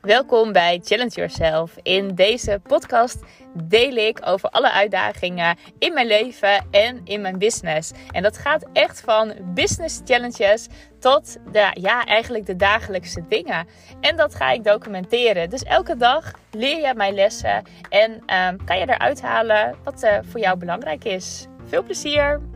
Welkom bij Challenge Yourself. In deze podcast deel ik over alle uitdagingen in mijn leven en in mijn business. En dat gaat echt van business challenges tot de, ja, eigenlijk de dagelijkse dingen. En dat ga ik documenteren. Dus elke dag leer je mijn lessen en um, kan je eruit halen wat uh, voor jou belangrijk is. Veel plezier!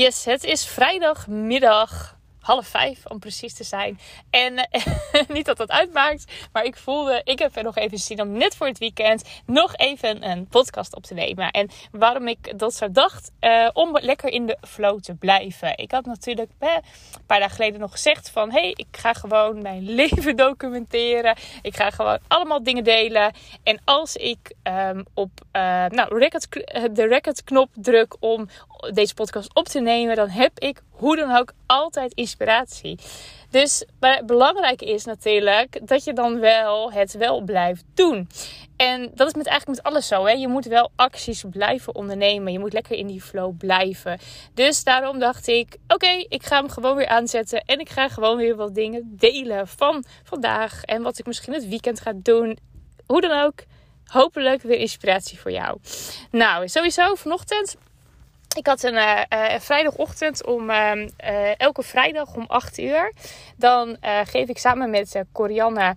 Yes, het is vrijdagmiddag half vijf om precies te zijn. En eh, niet dat dat uitmaakt, maar ik voelde, ik heb er nog even zin om net voor het weekend nog even een podcast op te nemen. En waarom ik dat zo dacht, uh, om lekker in de flow te blijven. Ik had natuurlijk eh, een paar dagen geleden nog gezegd van, hey, ik ga gewoon mijn leven documenteren. Ik ga gewoon allemaal dingen delen. En als ik um, op uh, nou, record, de record knop druk om deze podcast op te nemen, dan heb ik hoe dan ook altijd inspiratie. Dus maar belangrijk is natuurlijk dat je dan wel het wel blijft doen. En dat is met eigenlijk met alles zo. Hè? Je moet wel acties blijven ondernemen. Je moet lekker in die flow blijven. Dus daarom dacht ik: oké, ik ga hem gewoon weer aanzetten. En ik ga gewoon weer wat dingen delen van vandaag. En wat ik misschien het weekend ga doen. Hoe dan ook. Hopelijk weer inspiratie voor jou. Nou, sowieso vanochtend ik had een uh, uh, vrijdagochtend om uh, elke vrijdag om 8 uur. Dan geef ik samen met Corianne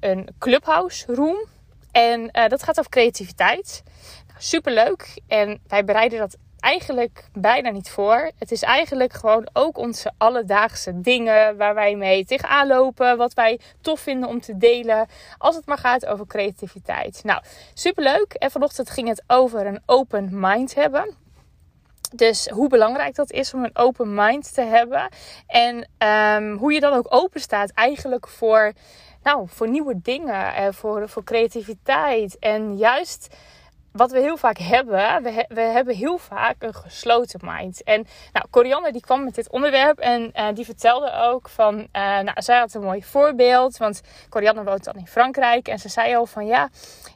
een clubhouse room. En dat gaat over creativiteit. Nou, Super leuk. En wij bereiden dat eigenlijk bijna niet voor. Het is eigenlijk gewoon ook onze alledaagse dingen waar wij mee tegenaan lopen. Wat wij tof vinden om te delen. Als het maar gaat over creativiteit. Nou, superleuk. En vanochtend ging het over een open mind hebben. Dus hoe belangrijk dat is om een open mind te hebben. En um, hoe je dan ook open staat eigenlijk voor, nou, voor nieuwe dingen. En voor, voor creativiteit. En juist wat we heel vaak hebben, we, we, hebben heel vaak een gesloten mind. En nou, Corianne die kwam met dit onderwerp en uh, die vertelde ook van, uh, nou, zij had een mooi voorbeeld, want Corianne woont dan in Frankrijk en ze zei al van, ja,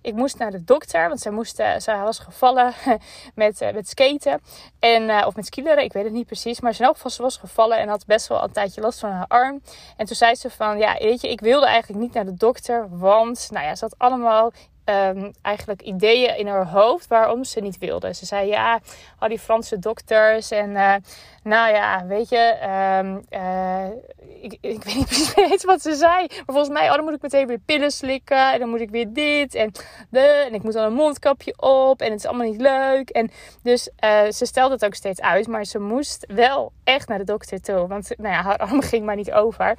ik moest naar de dokter, want zij, moest, zij was gevallen met, met skaten en, of met skileren, ik weet het niet precies, maar in elk geval ze was gevallen en had best wel een tijdje last van haar arm. En toen zei ze van, ja, weet je, ik wilde eigenlijk niet naar de dokter, want, nou ja, ze had allemaal um, eigenlijk ideeën in haar hoofd waarom ze niet wilde. Ze zei ja, al die Franse dokters en uh, nou ja, weet je, um, uh, ik, ik, weet niet precies wat ze zei. Maar volgens mij, oh, dan moet ik meteen weer pillen slikken en dan moet ik weer dit en de en ik moet dan een mondkapje op en het is allemaal niet leuk. En dus uh, ze stelde het ook steeds uit, maar ze moest wel echt naar de dokter toe, want nou ja, haar arm ging maar niet over.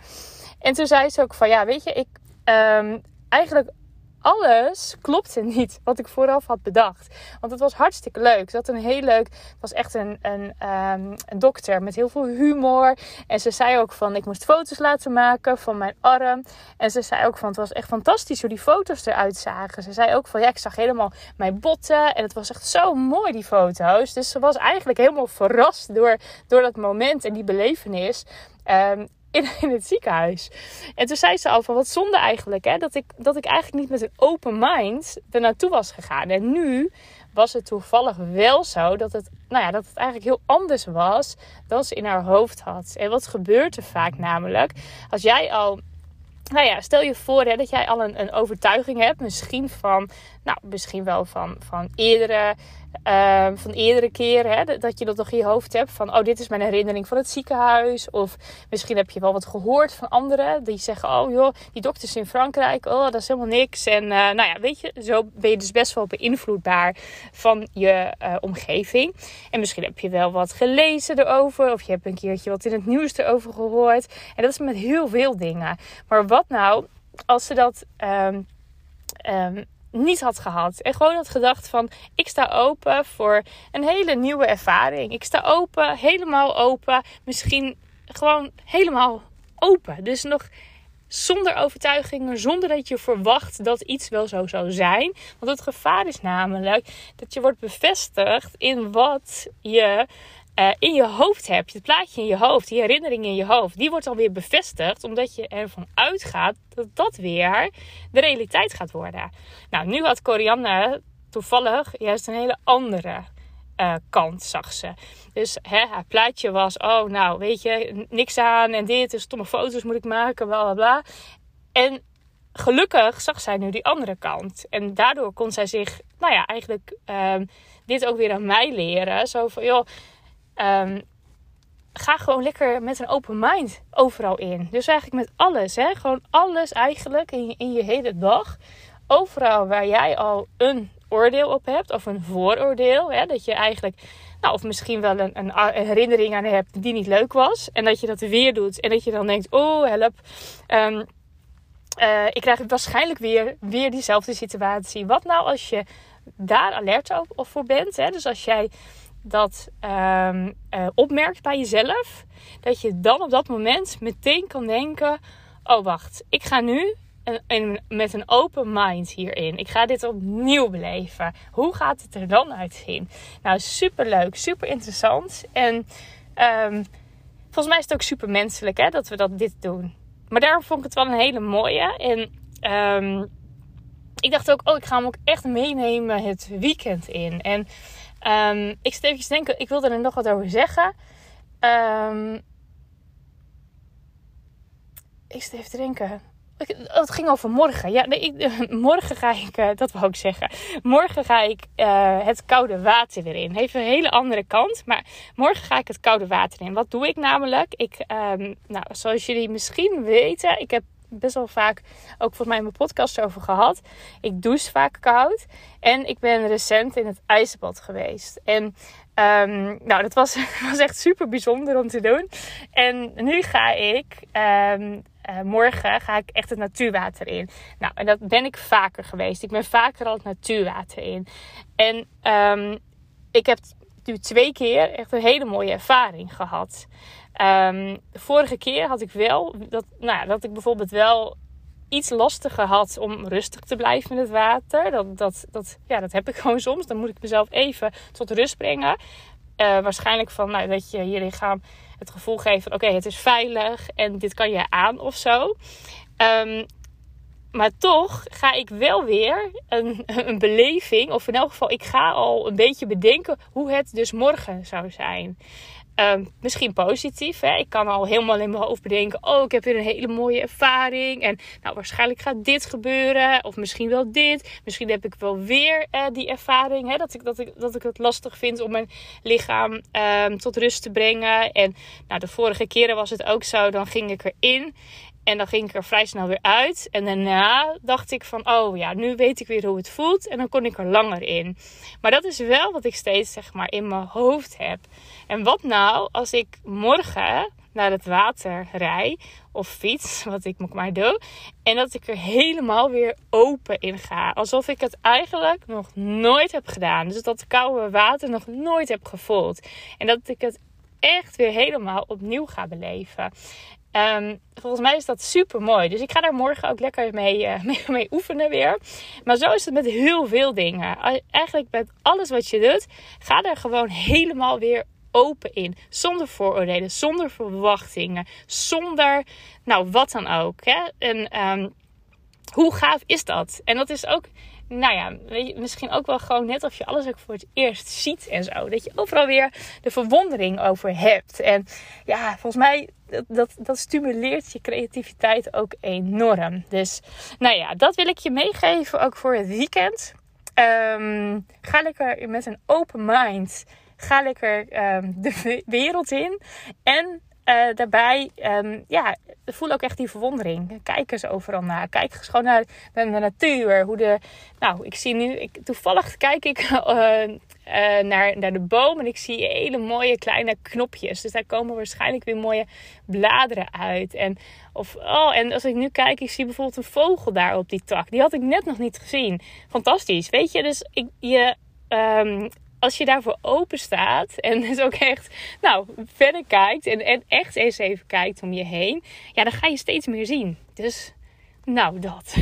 En toen zei ze ook van ja, weet je, ik um, eigenlijk alles klopte niet wat ik vooraf had bedacht. Want het was hartstikke leuk. Ze had een heel leuk. Het was echt een, een, um, een dokter met heel veel humor. En ze zei ook van: ik moest foto's laten maken van mijn arm. En ze zei ook van: het was echt fantastisch hoe die foto's eruit zagen. Ze zei ook van: ja, ik zag helemaal mijn botten. En het was echt zo mooi, die foto's. Dus ze was eigenlijk helemaal verrast door, door dat moment en die belevenis. Um, in, het ziekenhuis. En toen zei ze al van wat zonde eigenlijk, hè, dat ik, dat ik eigenlijk niet met een open mind er naartoe was gegaan. En nu was het toevallig wel zo dat het, nou ja, dat het eigenlijk heel anders was dan ze in haar hoofd had. En wat gebeurt er vaak namelijk? Als jij al nou ja, stel je voor hè, dat jij al een, een overtuiging hebt, misschien van, nou, misschien wel van, van eerdere uh, van eerdere keren. Hè, dat je dat nog in je hoofd hebt. Van, oh, dit is mijn herinnering van het ziekenhuis. Of misschien heb je wel wat gehoord van anderen. Die zeggen, oh joh, die dokters in Frankrijk. Oh, dat is helemaal niks. En uh, nou ja, weet je, zo ben je dus best wel beïnvloedbaar van je uh, omgeving. En misschien heb je wel wat gelezen erover. Of je hebt een keertje wat in het nieuws erover gehoord. En dat is met heel veel dingen. Maar wat nou als ze dat... Um, niet had gehad. En gewoon had gedacht van ik sta open voor een hele nieuwe ervaring. Ik sta open, helemaal open. Misschien gewoon helemaal open. Dus nog zonder overtuigingen, zonder dat je verwacht dat iets wel zo zou zijn. Want het gevaar is namelijk dat je wordt bevestigd in wat je uh, in je hoofd hebt. Het plaatje in je hoofd, die herinnering in je hoofd, die wordt alweer bevestigd omdat je ervan uitgaat dat dat weer de realiteit gaat worden. Nou, nu had Corianne toevallig juist een hele andere uh, kant zag ze. Dus hè, haar plaatje was, oh nou weet je, niks aan en dit, dus stomme foto's moet ik maken, bla bla bla. En gelukkig zag zij nu die andere kant. En daardoor kon zij zich, nou ja, eigenlijk um, dit ook weer aan mij leren. Zo van, joh, um, ga gewoon lekker met een open mind overal in. Dus eigenlijk met alles, hè. Gewoon alles eigenlijk in je, in je hele dag. Overal waar jij al een oordeel op hebt of een vooroordeel. Hè, dat je eigenlijk, nou, of misschien wel een, een, herinnering aan hebt die niet leuk was. En dat je dat weer doet en dat je dan denkt, oh help. Um, uh, ik krijg waarschijnlijk weer, weer diezelfde situatie. Wat nou als je daar alert op, voor bent? Hè? Dus als jij dat um, uh, opmerkt bij jezelf, dat je dan op dat moment meteen kan denken: Oh, wacht, ik ga nu een, met een open mind hierin. Ik ga dit opnieuw beleven. Hoe gaat het er dan uitzien? Nou, super leuk, super interessant. En um, volgens mij is het ook super menselijk hè, dat we dat dit doen. Maar daarom vond ik het wel een hele mooie. En um, ik dacht ook, oh, ik ga hem ook echt meenemen het weekend in. En um, ik zit even denken, ik wilde er nog wat over zeggen. Um, ik zit even denken. Oh, het ging over morgen. Ja, nee, morgen ga ik, uh, dat wou ik zeggen. Morgen ga ik uh, het koude water weer in. Heeft een hele andere kant. Maar morgen ga ik het koude water in. Wat doe ik namelijk? Ik, um, nou, zoals jullie misschien weten, ik heb best wel vaak ook volgens mij in mijn podcast over gehad. Ik douche vaak koud. En ik ben recent in het ijsbad geweest. En um, nou, dat was, was echt super bijzonder om te doen. En nu ga ik um, uh, morgen ga ik echt het natuurwater in. Nou, en dat ben ik vaker geweest. Ik ben vaker al het natuurwater in. En um, ik heb nu twee keer echt een hele mooie ervaring gehad. De vorige keer had ik wel dat, nou dat ik bijvoorbeeld wel iets lastiger had om rustig te blijven in het water. Dat, dat, dat, ja, dat heb ik gewoon soms. Dan moet ik mezelf even tot rust brengen. Uh, waarschijnlijk van nou, dat je je lichaam het gevoel geeft van oké, het is veilig en dit kan je aan of zo. Um, maar toch ga ik wel weer een, een beleving, of in elk geval, ik ga al een beetje bedenken hoe het dus morgen zou zijn. Um, misschien positief. Hè? Ik kan al helemaal in mijn hoofd bedenken: oh, ik heb weer een hele mooie ervaring. En nou, waarschijnlijk gaat dit gebeuren. Of misschien wel dit. Misschien heb ik wel weer uh, die ervaring. Hè? Dat, ik, dat, ik, dat ik het lastig vind om mijn lichaam um, tot rust te brengen. En nou, de vorige keren was het ook zo. Dan ging ik erin. En dan ging ik er vrij snel weer uit. En daarna dacht ik van, oh ja, nu weet ik weer hoe het voelt. En dan kon ik er langer in. Maar dat is wel wat ik steeds zeg maar in mijn hoofd heb. En wat nou als ik morgen naar het water rij of fiets, wat ik maar doe. En dat ik er helemaal weer open in ga. Alsof ik het eigenlijk nog nooit heb gedaan. Dus dat koude water nog nooit heb gevoeld. En dat ik het echt weer helemaal opnieuw ga beleven. Um, volgens mij is dat super mooi. Dus ik ga daar morgen ook lekker mee, uh, mee, mee, oefenen weer. Maar zo is het met heel veel dingen. Eigenlijk met alles wat je doet, ga er gewoon helemaal weer open in. Zonder vooroordelen, zonder verwachtingen, zonder nou wat dan ook. Hè? En um, hoe gaaf is dat? En dat is ook nou ja, weet je, misschien ook wel gewoon net of je alles ook voor het eerst ziet en zo. Dat je overal weer de verwondering over hebt. En ja, volgens mij, dat, dat, dat stimuleert je creativiteit ook enorm. Dus nou ja, dat wil ik je meegeven ook voor het weekend. Um, ga lekker met een open mind. Ga lekker um, de wereld in. En uh, daarbij, um, ja, voel ook echt die verwondering. Kijk eens overal naar. Kijk eens gewoon naar, de natuur. Hoe de, nou, ik zie nu, ik, toevallig kijk ik uh, uh, naar, naar de boom en ik zie hele mooie kleine knopjes. Dus daar komen waarschijnlijk weer mooie bladeren uit. En, of, oh, en als ik nu kijk, ik zie bijvoorbeeld een vogel daar op die tak. Die had ik net nog niet gezien. Fantastisch, weet je? Dus ik, je, um, als je daarvoor open staat en dus ook echt nou, verder kijkt en, en echt eens even kijkt om je heen, ja, dan ga je steeds meer zien. Dus nou, dat.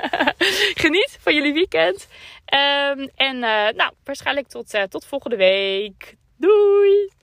Geniet van jullie weekend. Um, en uh, nou, waarschijnlijk tot, uh, tot volgende week. Doei!